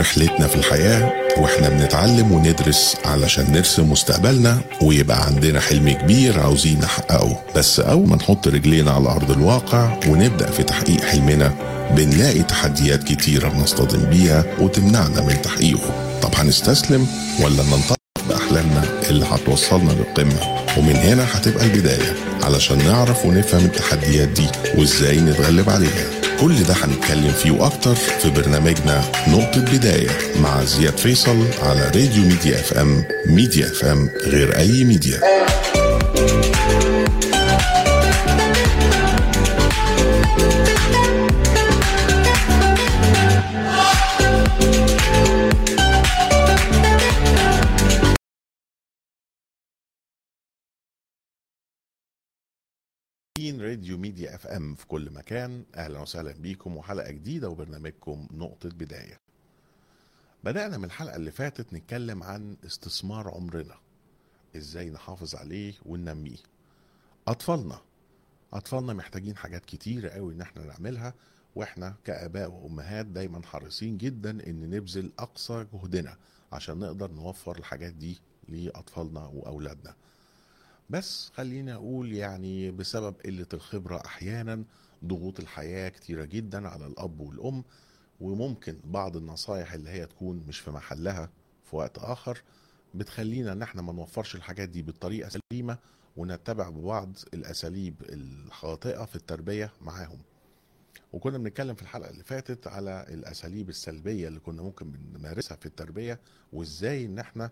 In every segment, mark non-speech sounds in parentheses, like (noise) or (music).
رحلتنا في الحياة وإحنا بنتعلم وندرس علشان نرسم مستقبلنا ويبقى عندنا حلم كبير عاوزين نحققه. بس أول ما نحط رجلينا على أرض الواقع ونبدأ في تحقيق حلمنا بنلاقي تحديات كتيرة بنصطدم بيها وتمنعنا من تحقيقه. طب هنستسلم ولا بأحلامنا اللي هتوصلنا للقمة. ومن هنا هتبقى البداية علشان نعرف ونفهم التحديات دي وإزاي نتغلب عليها. كل ده هنتكلم فيه وأكتر في برنامجنا نقطة بداية مع زياد فيصل على راديو ميديا إف إم. ميديا إف إم غير أي ميديا. راديو ميديا اف ام في كل مكان أهلا وسهلا بيكم وحلقة جديدة وبرنامجكم نقطة بداية. بدأنا من الحلقة اللي فاتت نتكلم عن استثمار عمرنا. إزاي نحافظ عليه وننميه. أطفالنا. أطفالنا محتاجين حاجات كتيرة قوي إن إحنا نعملها وإحنا كآباء وأمهات دايما حريصين جدا إن نبذل أقصى جهدنا عشان نقدر نوفر الحاجات دي لأطفالنا وأولادنا. بس خليني أقول يعني بسبب قلة الخبرة أحيانا ضغوط الحياة كتيرة جدا على الأب والأم وممكن بعض النصايح اللي هي تكون مش في محلها في وقت آخر بتخلينا إن إحنا ما نوفرش الحاجات دي بالطريقة السليمة ونتبع ببعض الأساليب الخاطئة في التربية معاهم. وكنا بنتكلم في الحلقة اللي فاتت على الأساليب السلبية اللي كنا ممكن بنمارسها في التربية وإزاي إن إحنا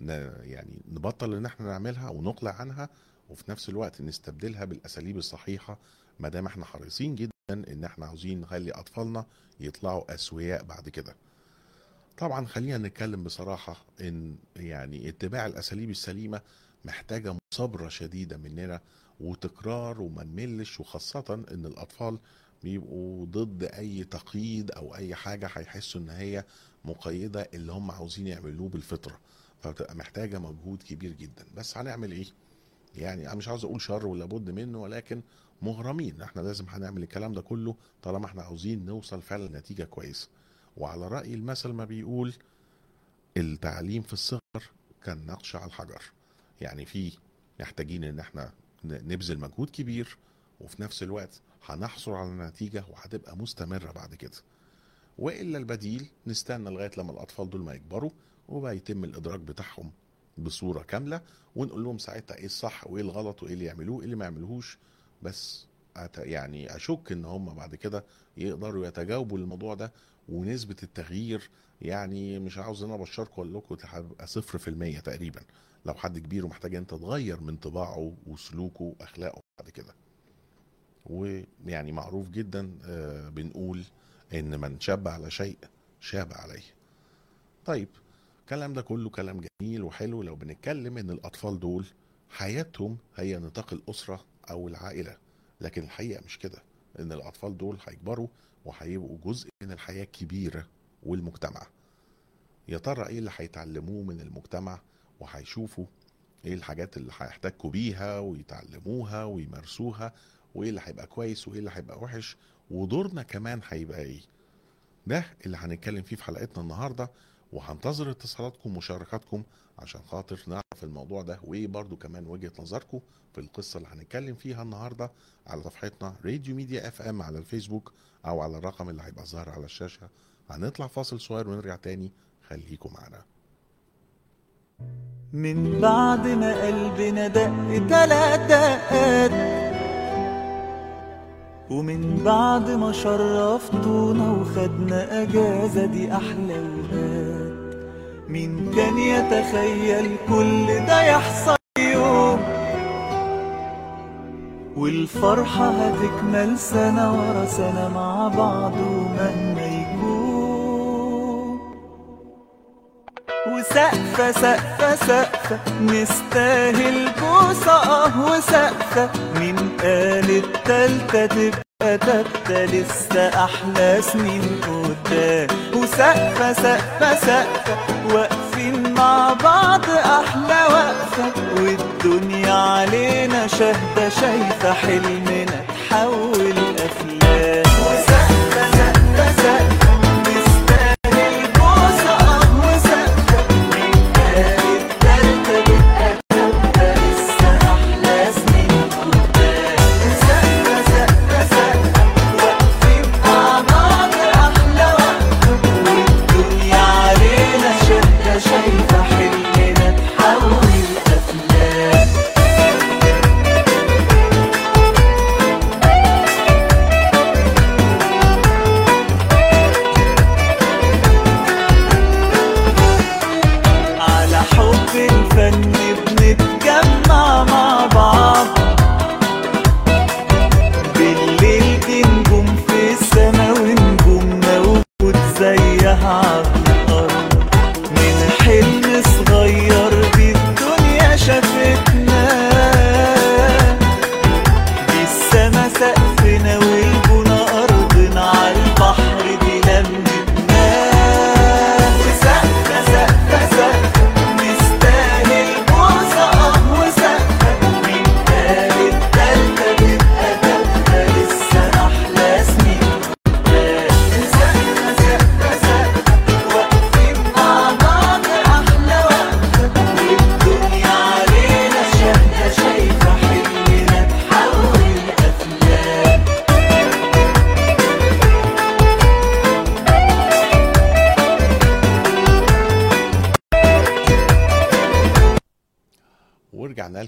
يعني نبطل إن إحنا نعملها ونقلع عنها وفي نفس الوقت نستبدلها بالأساليب الصحيحة ما دام إحنا حريصين جدا إن إحنا عاوزين نخلي أطفالنا يطلعوا أسوياء بعد كده. طبعا خلينا نتكلم بصراحة إن يعني اتباع الأساليب السليمة محتاجة مصابرة شديدة مننا وتكرار وما نملش وخاصة إن الأطفال بيبقوا ضد أي تقييد أو أي حاجة هيحسوا إن هي مقيدة اللي هم عاوزين يعملوه بالفطرة. فبتبقى محتاجة مجهود كبير جدا. بس هنعمل إيه؟ يعني أنا مش عاوز أقول شر ولا بد منه ولكن مغرمين. إحنا لازم هنعمل الكلام ده كله طالما إحنا عاوزين نوصل فعلا لنتيجة كويسة. وعلى رأي المثل ما بيقول التعليم في الصغر كان نقش على الحجر. يعني في محتاجين إن إحنا نبذل مجهود كبير وفي نفس الوقت هنحصل على نتيجة وهتبقى مستمرة بعد كده. وإلا البديل نستنى لغاية لما الأطفال دول ما يكبروا وبقى يتم الإدراك بتاعهم بصورة كاملة ونقول لهم ساعتها إيه الصح وإيه الغلط وإيه اللي يعملوه إيه اللي ما يعملوهوش. بس يعني أشك إن هم بعد كده يقدروا يتجاوبوا الموضوع ده ونسبة التغيير يعني مش عاوز أنا أبشركم أقول لكم هتبقى صفر في المية تقريبا. لو حد كبير ومحتاج أنت تغير من طباعه وسلوكه وأخلاقه بعد كده. ويعني معروف جدا بنقول إن من شاب على شيء شاب عليه. طيب الكلام ده كله كلام جميل وحلو. لو بنتكلم إن الأطفال دول حياتهم هي نطاق الأسرة أو العائلة لكن الحقيقة مش كده. إن الأطفال دول هيكبروا وهيبقوا جزء من الحياة الكبيره والمجتمع. يا ترى إيه اللي هيتعلموه من المجتمع؟ وهيشوفوا إيه الحاجات اللي هيحتكوا بيها ويتعلموها ويمارسوها وإيه اللي هيبقى كويس وإيه اللي هيبقى وحش ودورنا كمان هيبقى إيه؟ ده اللي هنتكلم فيه في حلقتنا النهارده. وهنتظر اتصالاتكم ومشاركاتكم عشان خاطر نعرف الموضوع ده وايه برضو كمان وجهة نظركم في القصة اللي هنتكلم فيها النهاردة على صفحتنا راديو ميديا اف ام على الفيسبوك أو على الرقم اللي هيبقى ظاهر على الشاشة. هنطلع فاصل صغير ونرجع تاني. خليكم معنا. من بعد ما قلبنا دق تلات دقات ومن بعد ما شرفتونا وخدنا أجازة دي أحلى وقات مين كان يتخيل كل ده يحصل يوم. والفرحة هتكمل سنة ورا سنة مع بعض ومهما يكون. وسقفة سقفة سقفة نستاهل بوسة آه وسقفة مين قال التالتة تبقى تالتة لسه أحلى سنين قدام وسقفة سقفة سقفة واقفين مع بعض أحلى وقفة والدنيا علينا شاهدة شايفة حلمنا تحول أفلام وسقفة سقفة سقفة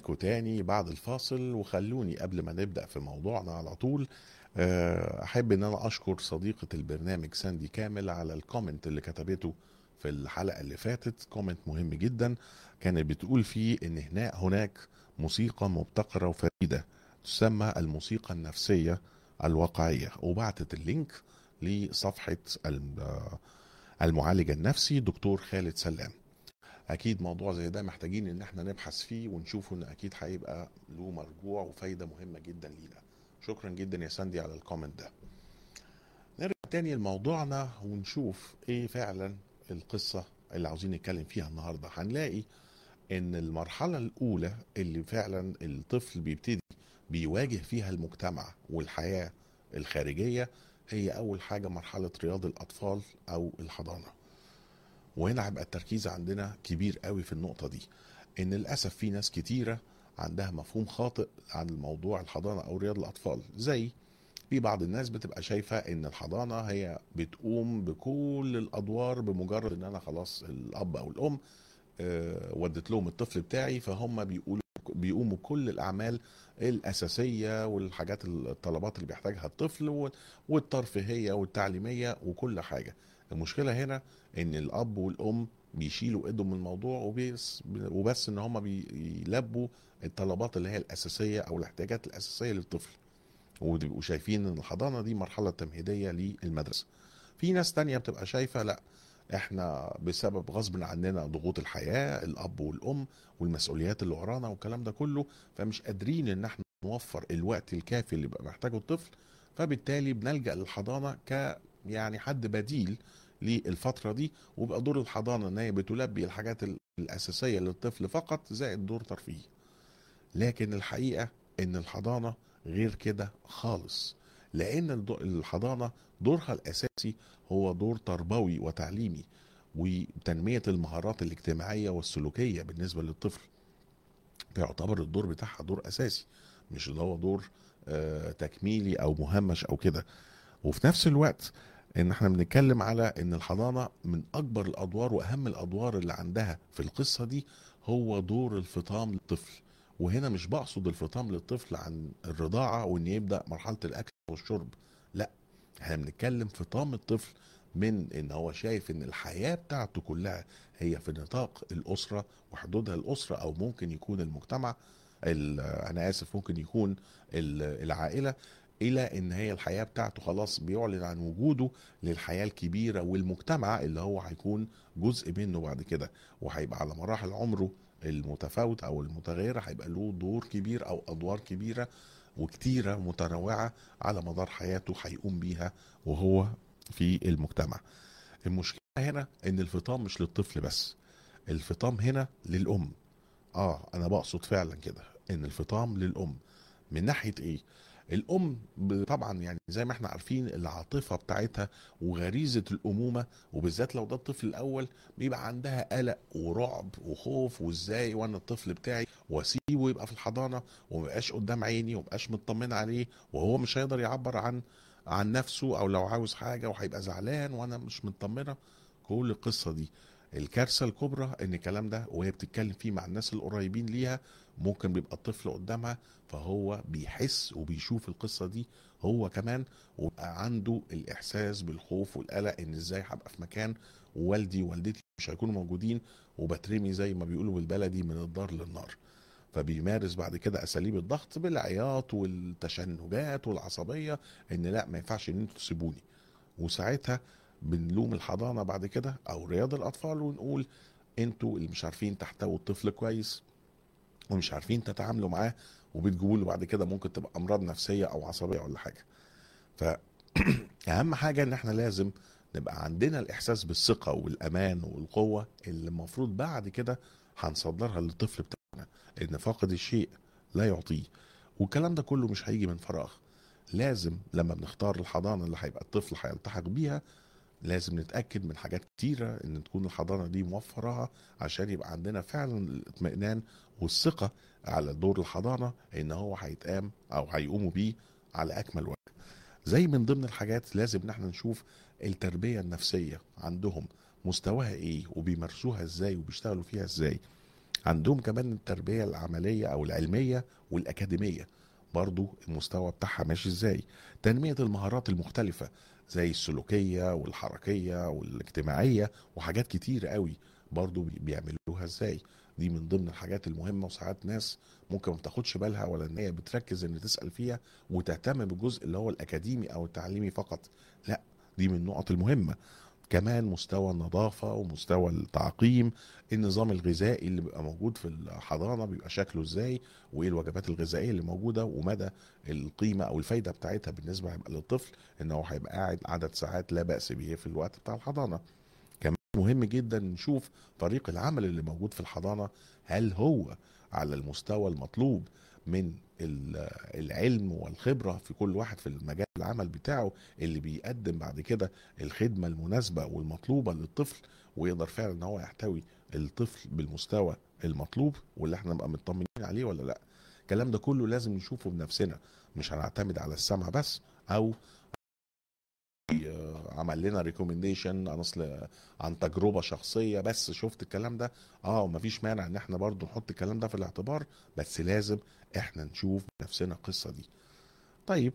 لكم تاني بعد الفاصل وخلوني قبل ما نبدأ في موضوعنا على طول آه، أحب إن أنا أشكر صديقة البرنامج ساندي كامل على ال comment اللي كتبته في الحلقة اللي فاتت. comment مهم جدا. كانت بتقول فيه إن هنا هناك موسيقى مبتكرة وفريدة تسمى الموسيقى النفسية الواقعية. وبعتت ال link لصفحة آه، المعالج النفسي دكتور خالد سلام. أكيد موضوع زي ده محتاجين إن إحنا نبحث فيه ونشوفه إن أكيد هيبقى له مرجوع وفايدة مهمة جدا لينا. شكرا جدا يا ساندي على الكومنت ده. نرجع تاني لموضوعنا ونشوف إيه فعلا القصة اللي عاوزين نتكلم فيها النهارده. هنلاقي إن المرحلة الأولى اللي فعلا الطفل بيبتدي بيواجه فيها المجتمع والحياة الخارجية هي أول حاجة مرحلة رياض الأطفال أو الحضانة. وهنا هيبقى التركيز عندنا كبير قوي في النقطة دي إن للأسف في ناس كتيرة عندها مفهوم خاطئ عن الموضوع الحضانة أو رياض الأطفال. زي في بعض الناس بتبقى شايفة إن الحضانة هي بتقوم بكل الأدوار بمجرد إن أنا خلاص الأب أو الأم آه، ودت لهم الطفل بتاعي فهم بيقولوا بيقوموا بكل الأعمال الأساسية والحاجات الطلبات اللي بيحتاجها الطفل وال- والترفيهية والتعليمية وكل حاجة. المشكلة هنا إن الأب والأم بيشيلوا إيدهم من الموضوع وبس وبس إن هم بيلبوا الطلبات اللي هي الأساسية أو الاحتياجات الأساسية للطفل. وبيبقوا شايفين إن الحضانة دي مرحلة تمهيدية للمدرسة. في ناس تانية بتبقى شايفة لأ إحنا بسبب غصب عننا ضغوط الحياة الأب والأم والمسؤوليات اللي ورانا والكلام ده كله فمش قادرين إن إحنا نوفر الوقت الكافي اللي بقى محتاجه الطفل فبالتالي بنلجأ للحضانة ك يعني حد بديل للفترة دي وبقى دور الحضانة إن هي بتلبي الحاجات ال- الأساسية للطفل فقط زائد دور ترفيهي لكن الحقيقة إن الحضانة غير كده خالص. لأن الحضانة دورها الأساسي هو دور تربوي وتعليمي وتنمية المهارات الاجتماعية والسلوكية بالنسبة للطفل. فيعتبر الدور بتاعها دور أساسي مش اللي هو دور آه، تكميلي أو مهمش أو كده. وفي نفس الوقت إن إحنا بنتكلم على إن الحضانة من أكبر الأدوار وأهم الأدوار اللي عندها في القصة دي هو دور الفطام للطفل. وهنا مش بقصد الفطام للطفل عن الرضاعة وإن يبدأ مرحلة الأكل والشرب لا. إحنا بنتكلم فطام الطفل من إن هو شايف إن الحياة بتاعته كلها هي في نطاق الأسرة وحدودها الأسرة أو ممكن يكون المجتمع ال- أنا آسف ممكن يكون ال- العائلة. إلى إن هي الحياة بتاعته خلاص بيعلن عن وجوده للحياة الكبيرة والمجتمع اللي هو هيكون جزء منه بعد كده. وهيبقى على مراحل عمره المتفاوت أو المتغيرة هيبقى له دور كبير أو أدوار كبيرة وكتيرة متنوعة على مدار حياته هيقوم بيها وهو في المجتمع. المشكلة هنا إن الفطام مش للطفل بس الفطام هنا للأم. آه أنا بقصد فعلا كده إن الفطام للأم. من ناحية إيه؟ الأم طبعا يعني زي ما إحنا عارفين العاطفة بتاعتها وغريزة الأمومة وبالذات لو ده الطفل الأول بيبقى عندها قلق ورعب وخوف وإزاي وأنا الطفل بتاعي وأسيبه يبقى في الحضانة ومبقاش قدام عيني ومبقاش مطمن عليه وهو مش هيقدر يعبر عن عن نفسه أو لو عاوز حاجة وهيبقى زعلان وأنا مش مطمنة. كل القصة دي. الكارثة الكبرى إن الكلام ده وهي بتتكلم فيه مع الناس القريبين ليها ممكن بيبقى الطفل قدامها فهو بيحس وبيشوف القصة دي هو كمان وبقى عنده الإحساس بالخوف والقلق إن إزاي هبقى في مكان ووالدي ووالدتي مش هيكونوا موجودين وبترمي زي ما بيقولوا بالبلدي من الدار للنار. فبيمارس بعد كده أساليب الضغط بالعياط والتشنجات والعصبية إن لأ ما ينفعش إن أنتوا تسيبوني. وساعتها بنلوم الحضانة بعد كده أو رياض الأطفال ونقول إنتوا اللي مش عارفين تحتووا الطفل كويس. ومش عارفين تتعاملوا معاه وبتجيبوا له بعد كده ممكن تبقى أمراض نفسية أو عصبية ولا حاجة. فاهم (clears throat) حاجة إن إحنا لازم نبقى عندنا الإحساس بالثقة والأمان والقوة اللي المفروض بعد كده هنصدرها للطفل بتاعنا إن فاقد الشيء لا يعطيه. والكلام ده كله مش هيجي من فراغ. لازم لما بنختار الحضانة اللي هيبقى الطفل هيلتحق بيها لازم نتأكد من حاجات كتيرة إن تكون الحضانة دي موفراها عشان يبقى عندنا فعلا الاطمئنان والثقة على دور الحضانة إن هو هيتقام أو هيقوموا بيه على أكمل وجه. زي من ضمن الحاجات لازم إن إحنا نشوف التربية النفسية عندهم مستواها إيه وبيمارسوها إزاي وبيشتغلوا فيها إزاي. عندهم كمان التربية العملية أو العلمية والأكاديمية. برضو المستوى بتاعها ماشي إزاي. تنمية المهارات المختلفة. زي السلوكية والحركية والاجتماعية وحاجات كتير قوي برضو بي- بيعملوها إزاي. دي من ضمن الحاجات المهمة وساعات ناس ممكن ما تاخدش بالها ولا إن هي بتركز إن تسأل فيها وتهتم بالجزء اللي هو الأكاديمي أو التعليمي فقط. لأ دي من النقط المهمة. كمان مستوى النظافة ومستوى التعقيم النظام الغذائي اللي بيبقى موجود في الحضانة بيبقى شكله إزاي وإيه الوجبات الغذائية اللي موجودة ومدى القيمة أو الفايدة بتاعتها بالنسبة هيبقى للطفل إن هو هيبقى قاعد عدد ساعات لا بأس به في الوقت بتاع الحضانة. كمان مهم جدا نشوف فريق العمل اللي موجود في الحضانة هل هو على المستوى المطلوب من ال- العلم والخبرة في كل واحد في المجال العمل بتاعه اللي بيقدم بعد كده الخدمة المناسبة والمطلوبة للطفل ويقدر فعلا إن هو يحتوي الطفل بالمستوى المطلوب واللي إحنا نبقى مطمنين عليه ولا لأ. الكلام ده كله لازم نشوفه بنفسنا مش هنعتمد على السمع بس أو عمل لنا ريكومنديشن عن أصل عن تجربة شخصية. بس شفت الكلام ده؟ آه مفيش مانع إن إحنا برضو نحط الكلام ده في الاعتبار بس لازم إحنا نشوف بنفسنا القصة دي. طيب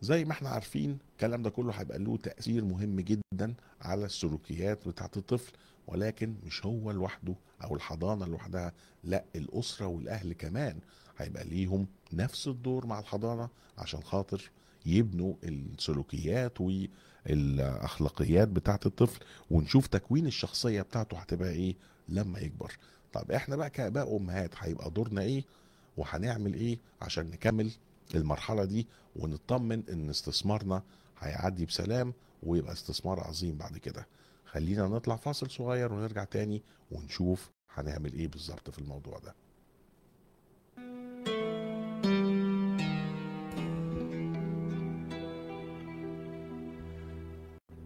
زي ما إحنا عارفين الكلام ده كله هيبقى له تأثير مهم جدا على السلوكيات بتاعت الطفل ولكن مش هو لوحده أو الحضانة لوحدها لأ الأسرة والأهل كمان هيبقى ليهم نفس الدور مع الحضانة عشان خاطر يبنوا السلوكيات والأخلاقيات بتاعت الطفل ونشوف تكوين الشخصية بتاعته هتبقى إيه لما يكبر. طب إحنا بقى كآباء وأمهات هيبقى دورنا إيه؟ وهنعمل إيه عشان نكمل المرحلة دي ونطمن إن استثمارنا هيعدي بسلام ويبقى استثمار عظيم بعد كده. خلينا نطلع فاصل صغير ونرجع تاني ونشوف هنعمل إيه بالظبط في الموضوع ده.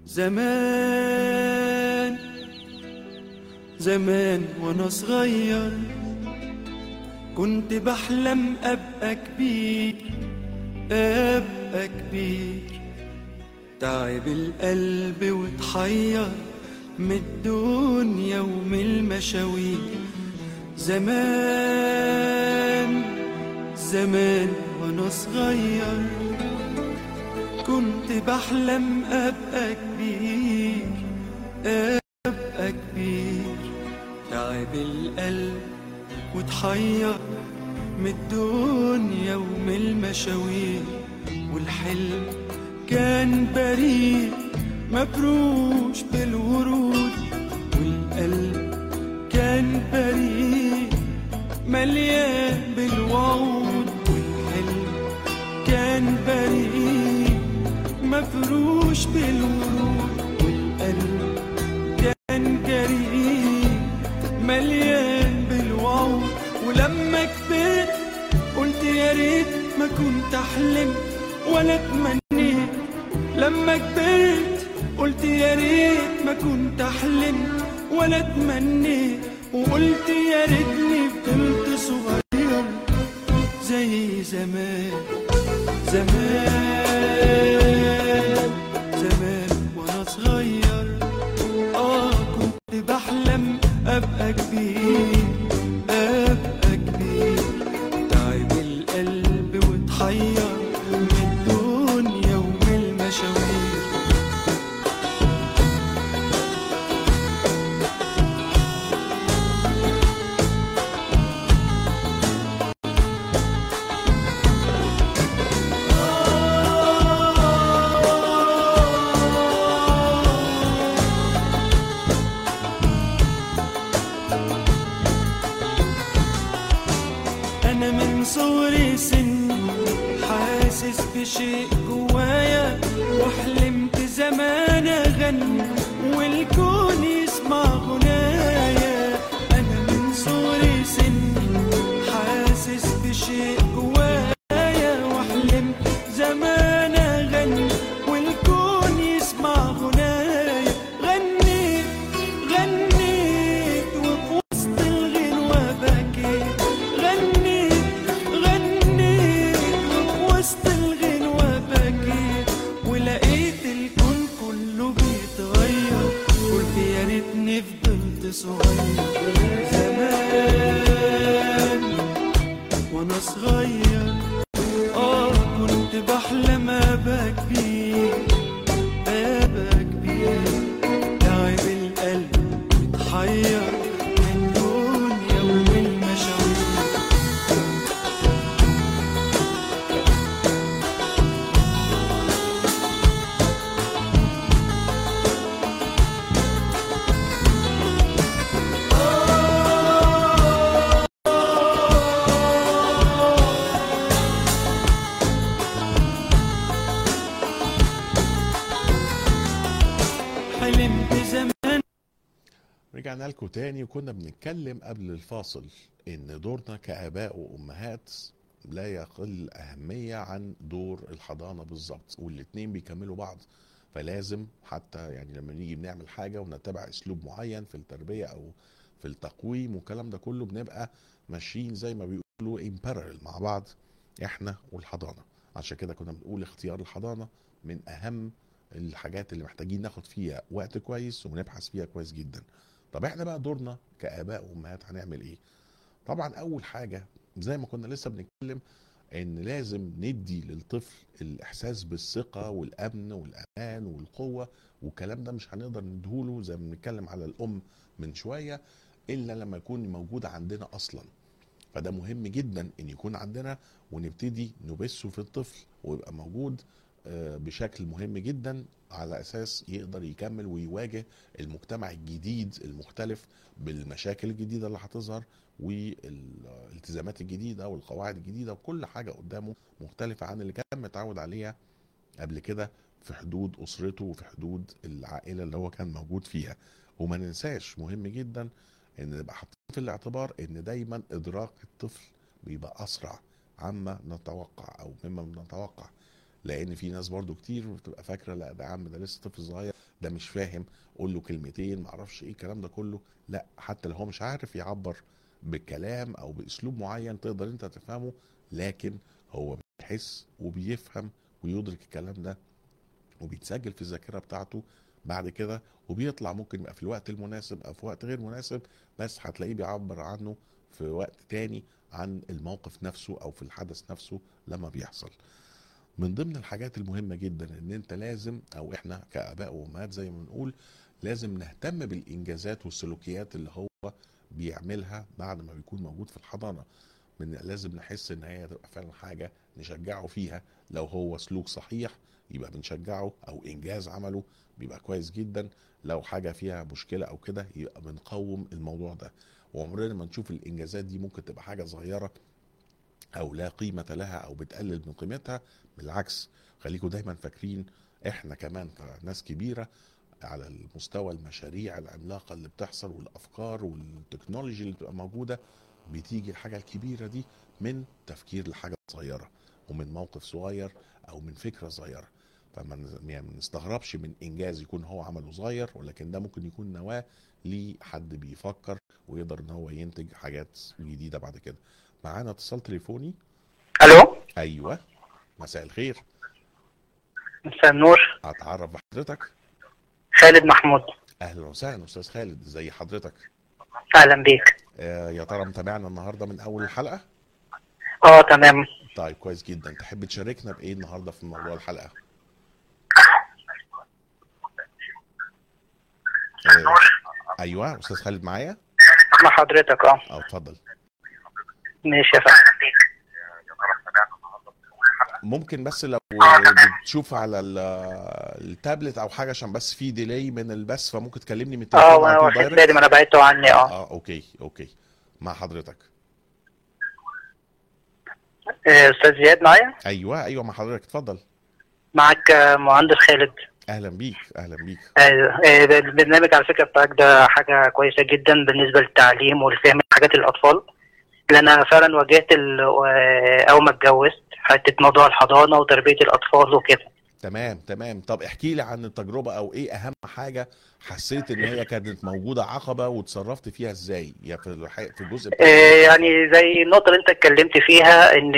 زمان زمان وأنا صغير. كنت بحلم أبقى كبير أبقى كبير. تعب القلب وتحير من الدنيا ومن المشاوير. زمان زمان وأنا صغير. كنت بحلم أبقى كبير أبقى كبير. تعب القلب وتحير من الدنيا ومن المشاوير. والحلم كان بريء مفروش بالورود. والقلب كان بريء مليان بالوعود. والحلم كان بريء مفروش بالورود. مليان بالوعود ولما كبرت قلت يا ريت ما كنت حلمت ولا تمنيت لما كبرت قلت يا ريت ما كنت حلمت ولا تمنيت وقلت يا ريتني فضلت صغير زي زمان زمان. بحلم رجعنا لكم تاني وكنا بنتكلم قبل الفاصل إن دورنا كآباء وأمهات لا يقل أهمية عن دور الحضانة بالظبط والاتنين بيكملوا بعض. فلازم حتى يعني لما نيجي بنعمل حاجة ونتبع أسلوب معين في التربية أو في التقويم والكلام ده كله بنبقى ماشيين زي ما بيقولوا parallel مع بعض إحنا والحضانة. عشان كده كنا بنقول اختيار الحضانة من أهم الحاجات اللي محتاجين ناخد فيها وقت كويس ونبحث فيها كويس جدا. طب إحنا بقى دورنا كآباء وأمهات هنعمل إيه؟ طبعا أول حاجة زي ما كنا لسه بنتكلم إن لازم ندي للطفل الإحساس بالثقة والأمن والأمان والقوة والكلام ده مش هنقدر نديهوله زي ما بنتكلم على الأم من شوية إلا لما يكون موجود عندنا أصلا. فده مهم جدا إن يكون عندنا ونبتدي نبثه في الطفل ويبقى موجود بشكل مهم جدا على أساس يقدر يكمل ويواجه المجتمع الجديد المختلف بالمشاكل الجديدة اللي هتظهر والالتزامات الجديدة والقواعد الجديدة وكل حاجة قدامه مختلفة عن اللي كان متعود عليها قبل كده في حدود أسرته وفي حدود العائلة اللي هو كان موجود فيها. وما ننساش مهم جدا إن نبقى حاطين في الاعتبار إن دايما إدراك الطفل بيبقى أسرع عما نتوقع أو مما بنتوقع لأن في ناس برضو كتير بتبقى فاكرة لا ده عم ده لسه طفل صغير ده مش فاهم قول له كلمتين معرفش إيه الكلام ده كله. لا حتى لو هو مش عارف يعبر بكلام أو باسلوب معين تقدر انت تفهمه لكن هو بيحس وبيفهم ويدرك الكلام ده وبيتسجل في الذاكرة بتاعته بعد كده وبيطلع ممكن يبقى في الوقت المناسب أو في وقت غير مناسب بس هتلاقيه بيعبر عنه في وقت تاني عن الموقف نفسه أو في الحدث نفسه لما بيحصل. من ضمن الحاجات المهمة جدا إن أنت لازم أو إحنا كآباء وأمهات زي ما بنقول لازم نهتم بالإنجازات والسلوكيات اللي هو بيعملها بعد ما بيكون موجود في الحضانة. من لازم نحس إن هي تبقى فعلا حاجة نشجعه فيها. لو هو سلوك صحيح يبقى بنشجعه أو إنجاز عمله بيبقى كويس جدا. لو حاجة فيها مشكلة أو كده يبقى بنقوم الموضوع ده. وعمرنا ما نشوف الإنجازات دي ممكن تبقى حاجة صغيرة أو لا قيمة لها أو بتقلل من قيمتها بالعكس خليكم دايما فاكرين إحنا كمان كناس كبيرة على المستوى المشاريع العملاقة اللي بتحصل والأفكار والتكنولوجي اللي بتبقى موجودة بتيجي الحاجة الكبيرة دي من تفكير لحاجة صغيرة ومن موقف صغير أو من فكرة صغيرة. فما يعني نستغربش من إنجاز يكون هو عمله صغير ولكن ده ممكن يكون نواة لحد بيفكر ويقدر إن هو ينتج حاجات جديدة بعد كده. معانا اتصال تليفوني؟ ألو؟ أيوه مساء الخير. مساء النور. أتعرف بحضرتك؟ خالد محمود. أهلا وسهلا أستاذ خالد ازي حضرتك. أهلا بيك. آه يا ترى متابعنا النهارده من أول الحلقة؟ آه تمام. طيب كويس جدا. تحب تشاركنا بإيه النهارده في موضوع الحلقة؟ آه أيوه أستاذ خالد معايا؟ مع حضرتك آه. آه اتفضل. ماشي يا فندم. ممكن بس لو بتشوف على ال- التابلت أو حاجة عشان بس في delay من البث فممكن تكلمني من آه التليفون طول واخد بالي ما أنا بعدته عني آه. آه okay okay. مع حضرتك. آه، أستاذ زياد معايا؟ أيوه أيوه مع حضرتك. اتفضل. معاك آه، مهندس خالد. أهلا بيك أهلا بيك. آه، آه، البرنامج على فكرة بتاعك ده حاجة كويسة جدا بالنسبة للتعليم والفهم حاجات الأطفال. أنا فعلا واجهت آه، أول ما اتجوزت حتة موضوع الحضانة وتربية الأطفال وكده. تمام تمام. طب احكي لي عن التجربة أو إيه أهم حاجة حسيت إن هي كانت موجودة عقبة وتصرفت فيها إزاي؟ يا في في الجزء بتاع آه، يعني زي النقطة اللي أنت اتكلمت فيها إن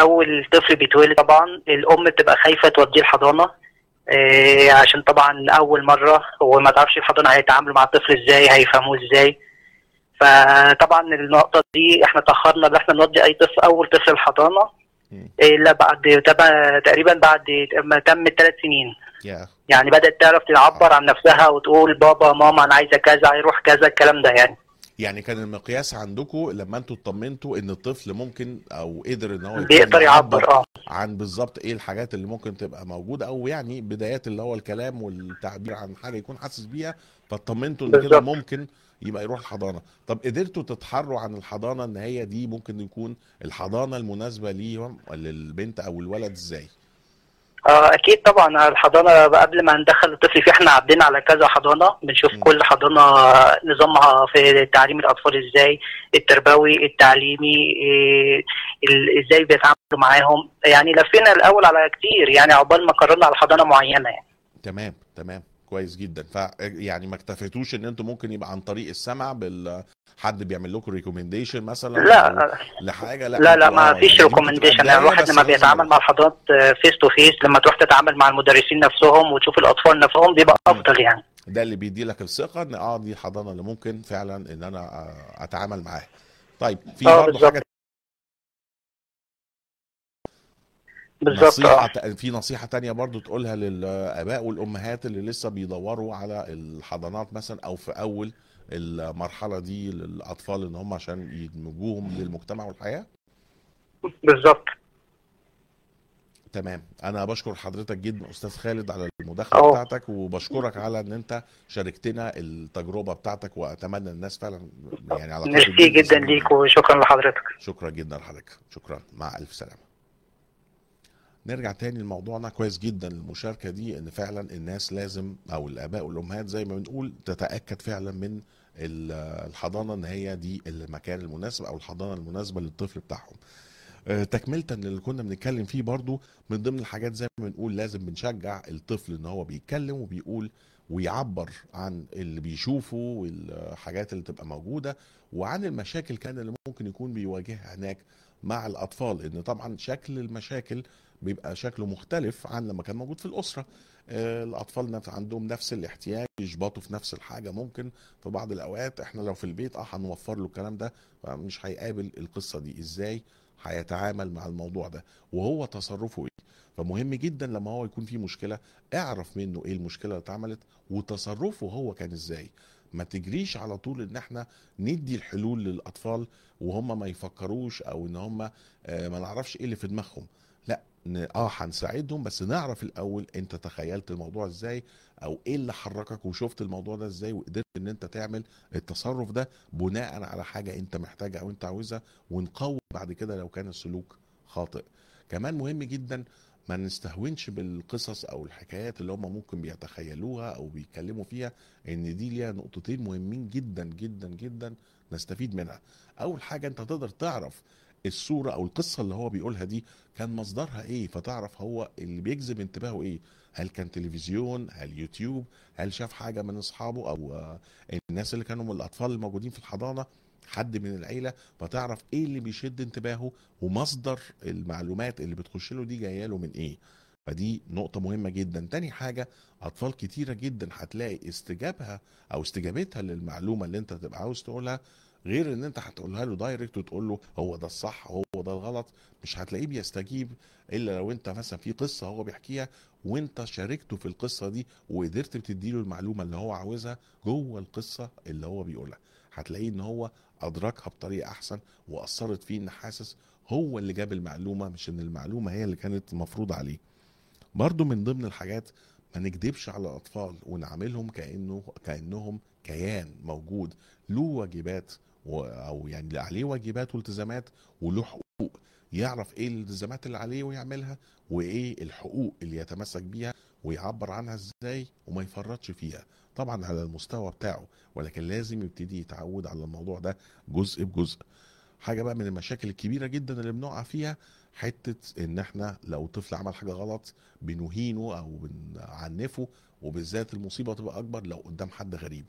أول طفل بيتولد طبعا الأم بتبقى خايفة توديه الحضانة آه، عشان طبعا أول مرة وما تعرفش الحضانة هيتعاملوا مع الطفل إزاي هيفهموه إزاي. فطبعا النقطة دي إحنا تأخرنا إن إحنا نودي أي طفل أول طفل الحضانة. مم. إلا بعد تبع- تقريبا بعد ما تم ثلاث سنين. يا. يعني بدأت تعرف تعبر عن نفسها وتقول بابا ماما أنا عايزة كذا هيروح كذا الكلام ده يعني. يعني كان المقياس عندكم لما أنتوا اطمنتوا إن الطفل ممكن أو قدر إن هو بيقدر يعبر آه. عن بالظبط إيه الحاجات اللي ممكن تبقى موجودة أو يعني بدايات اللي هو الكلام والتعبير عن حاجة يكون حاسس بيها فاطمنتوا إن كده. ممكن يبقى يروح الحضانة. طب قدرتوا تتحروا عن الحضانة إن هي دي ممكن يكون الحضانة المناسبة ليهم للبنت أو الولد إزاي؟ آه أكيد طبعا. الحضانة قبل ما ندخل الطفل فيها إحنا عدينا على كذا حضانة. بنشوف مم. كل حضانة نظامها في تعليم الأطفال إزاي التربوي التعليمي إيه، إزاي بيتعاملوا معاهم. يعني لفينا الأول على كتير. يعني عقبال ما قررنا على حضانة معينة يعني. تمام تمام. كويس جدا. ف يعني ما اكتفيتوش إن أنتوا ممكن يبقى عن طريق السمع بال حد بيعمل لكم recommendation مثلا لا لحاجة. لا لا لا ما آه، فيش recommendation يعني الواحد لما بيتعامل مع الحضانات face to face لما تروح تتعامل مع المدرسين نفسهم وتشوف الأطفال نفسهم بيبقى. أفضل يعني. ده اللي بيدي لك الثقة إن آه دي الحضانة اللي ممكن فعلا إن أنا آه، أتعامل معاها. طيب في آه برضه حاجة بالظبط. نصيحة ت- في نصيحة تانية برضو تقولها للآباء والأمهات اللي لسه بيدوروا على الحضانات مثلا أو في أول المرحلة دي للأطفال إن هم عشان يدمجوهم للمجتمع والحياة؟ بالظبط. تمام. أنا بشكر حضرتك جدا أستاذ خالد على المداخلة أهو. بتاعتك وبشكرك على إن أنت شاركتنا التجربة بتاعتك وأتمنى الناس فعلا يعني على ميرسي جدا ليك وشكرا لحضرتك. شكرا جدا لحضرتك. شكرا. مع ألف سلامة. نرجع تاني لموضوعنا. كويس جدا المشاركة دي إن فعلا الناس لازم أو الآباء والأمهات زي ما بنقول تتأكد فعلا من ال- الحضانة إن هي دي المكان المناسب أو الحضانة المناسبة للطفل بتاعهم. آه، تكملة اللي كنا بنتكلم فيه برضو من ضمن الحاجات زي ما بنقول لازم بنشجع الطفل إن هو بيتكلم وبيقول ويعبر عن اللي بيشوفه والحاجات اللي تبقى موجودة وعن المشاكل كان اللي ممكن يكون بيواجهها هناك مع الأطفال. لأن طبعا شكل المشاكل بيبقى شكله مختلف عن لما كان موجود في الأسرة. آه، الأطفال نفس عندهم نفس الاحتياج يشبطوا في نفس الحاجة. ممكن في بعض الأوقات إحنا لو في البيت آه هنوفر له الكلام ده فمش هيقابل القصة دي. إزاي؟ هيتعامل مع الموضوع ده. وهو تصرفه إيه؟ فمهم جدا لما هو يكون في مشكلة اعرف منه إيه المشكلة اللي اتعملت وتصرفه هو كان إزاي. ما تجريش على طول إن إحنا ندي الحلول للأطفال وهم ما يفكروش أو إن هم آه، ما نعرفش إيه اللي في دماغهم. آه هنساعدهم بس نعرف الأول أنت تخيلت الموضوع إزاي أو إيه اللي حركك وشفت الموضوع ده إزاي وقدرت إن أنت تعمل التصرف ده بناء على حاجة أنت محتاجها أو أنت عاوزها ونقوي بعد كده لو كان السلوك خاطئ. كمان مهم جدا ما نستهونش بالقصص أو الحكايات اللي هم ممكن بيتخيلوها أو بيتكلموا فيها إن دي ليها نقطتين مهمين جدا جدا جدا نستفيد منها. أول حاجة أنت تقدر تعرف الصورة أو القصة اللي هو بيقولها دي كان مصدرها إيه؟ فتعرف هو اللي بيجذب انتباهه إيه؟ هل كان تلفزيون؟ هل يوتيوب؟ هل شاف حاجة من أصحابه؟ أو الناس اللي كانوا من الأطفال الموجودين في الحضانة؟ حد من العيلة؟ فتعرف إيه اللي بيشد انتباهه؟ ومصدر المعلومات اللي بتخش له دي جاية له من إيه؟ فدي نقطة مهمة جدا. تاني حاجة أطفال كتيرة جدا هتلاقي استجابها أو استجابتها للمعلومة اللي أنت تبقى عاوز تقولها غير ان انت هتقولها له دايركت وتقول له هو ده الصح هو ده الغلط مش هتلاقيه بيستجيب إلا لو انت مثلا في قصة هو بيحكيها وانت شاركته في القصة دي وقدرت بتديله المعلومة اللي هو عاوزها جوه القصة اللي هو بيقولها. هتلاقيه إن هو أدركها بطريقة أحسن وأثرت فيه إن حاسس هو اللي جاب المعلومة مش إن المعلومة هي اللي كانت مفروض عليه. برضو من ضمن الحاجات ما نكدبش على الأطفال ونعاملهم كأنه كأنهم كيان موجود له واجبات أو يعني عليه واجبات والتزامات وله حقوق يعرف إيه الالتزامات اللي عليه ويعملها وإيه الحقوق اللي يتمسك بيها ويعبر عنها إزاي وما يفرطش فيها. طبعا على المستوى بتاعه ولكن لازم يبتدي يتعود على الموضوع ده جزء بجزء. حاجة بقى من المشاكل الكبيرة جدا اللي بنقع فيها حتة إن إحنا لو طفل عمل حاجة غلط بنهينه أو بنعنفه وبالذات المصيبة تبقى أكبر لو قدام حد غريب.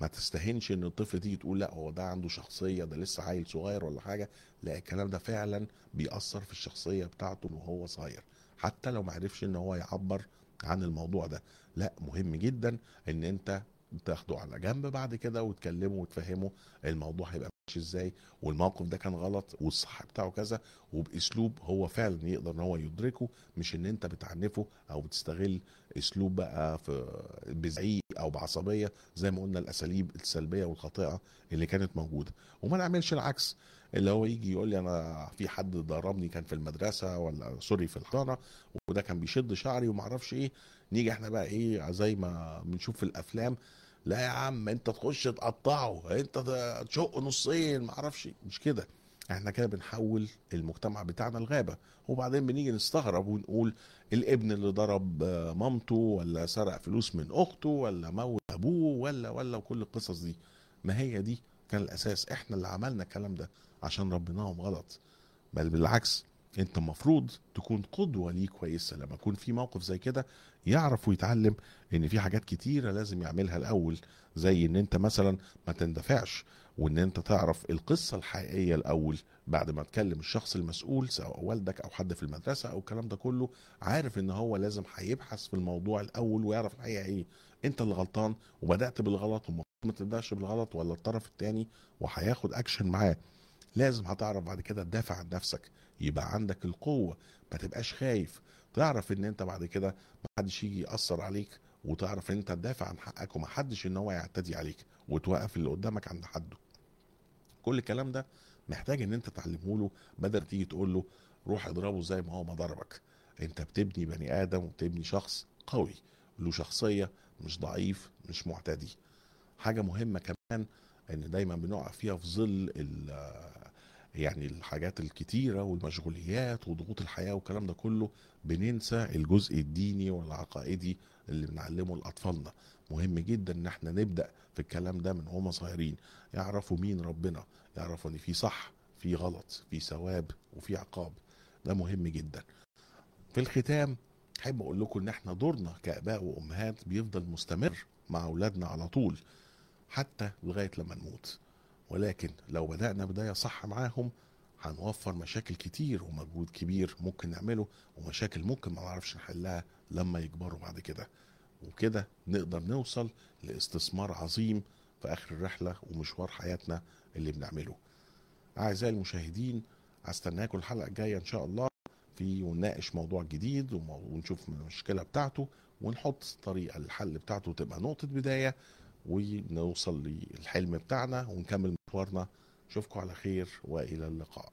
ما تستهنش إن الطفل تيجي تقول لأ هو ده عنده شخصية ده لسه عيل صغير ولا حاجة. لا الكلام ده فعلا بيأثر في الشخصية بتاعته وهو صغير. حتى لو ما عرفش إن هو يعبر عن الموضوع ده. لا مهم جدا إن أنت تاخده على جنب بعد كده وتكلمه وتفهمه الموضوع هيبقى ماشي إزاي والموقف ده كان غلط والصح بتاعه كذا. وبأسلوب هو فعلا يقدر إن هو يدركه مش إن أنت بتعنفه أو بتستغل اسلوب بقى في بزعيق أو بعصبية زي ما قلنا الأساليب السلبية والخاطئة اللي كانت موجودة. وما نعملش العكس اللي هو يجي يقول لي أنا في حد ضربني كان في المدرسة ولا سوري في الحضانة وده كان بيشد شعري وما أعرفش إيه نيجي إحنا بقى إيه زي ما بنشوف في الأفلام لا يا عم أنت تخش تقطعه أنت تشقه نصين ما أعرفش مش كده. إحنا كده بنحول المجتمع بتاعنا لغابة. وبعدين بنيجي نستغرب ونقول الابن اللي ضرب آه، مامته ولا سرق فلوس من أخته ولا موت أبوه ولا ولا وكل القصص دي. ما هي دي كان الأساس. إحنا اللي عملنا الكلام ده عشان ربناهم غلط. بل بالعكس انت المفروض تكون قدوة ليه كويسة. لما يكون في موقف زي كده يعرف ويتعلم إن في حاجات كتيرة لازم يعملها الأول. زي إن أنت مثلا ما تندفعش. وإن أنت تعرف القصة الحقيقية الأول بعد ما تكلم الشخص المسؤول سواء والدك أو حد في المدرسة أو الكلام ده كله عارف إن هو لازم هيبحث في الموضوع الأول ويعرف الحقيقة إيه. أنت اللي غلطان وبدأت بالغلط وما ما تبداش بالغلط ولا الطرف التاني وهياخد اكشن معاه. لازم هتعرف بعد كده تدافع عن نفسك. يبقى عندك القوة. ما تبقاش خايف. تعرف إن أنت بعد كده ما حدش يجي يأثر عليك وتعرف إن أنت تدافع عن حقك وما حدش إن هو يعتدي عليك وتوقف اللي قدامك عند حده. كل الكلام ده محتاج إن أنت تعلمه له بدل تيجي تقول له روح اضربه زي ما هو ما ضربك. أنت بتبني بني آدم وبتبني شخص قوي له شخصية مش ضعيف مش معتدي. حاجة مهمة كمان إن دايما بنقع فيها في ظل يعني الحاجات الكتيرة والمشغوليات وضغوط الحياة والكلام ده كله بننسى الجزء الديني والعقائدي اللي بنعلمه لأطفالنا. مهم جدا إن إحنا نبدأ في الكلام ده من هما صغيرين. يعرفوا مين ربنا يعرفوا إن في صح في غلط في ثواب وفي عقاب. ده مهم جدا. في الختام أحب أقول لكم إن إحنا دورنا كآباء وأمهات بيفضل مستمر مع أولادنا على طول حتى لغاية لما نموت. ولكن لو بدأنا بداية صح معاهم هنوفر مشاكل كتير ومجهود كبير ممكن نعمله ومشاكل ممكن ما نعرفش نحلها لما يكبروا بعد كده. وكده نقدر نوصل لاستثمار عظيم في آخر الرحلة ومشوار حياتنا اللي بنعمله. أعزائي المشاهدين هستناكم الحلقة الجاية إن شاء الله في ونناقش موضوع جديد ونشوف المشكلة بتاعته ونحط طريقة للحل بتاعته تبقى نقطة بداية ونوصل للحلم بتاعنا ونكمل مشوارنا. أشوفكم على خير وإلى اللقاء.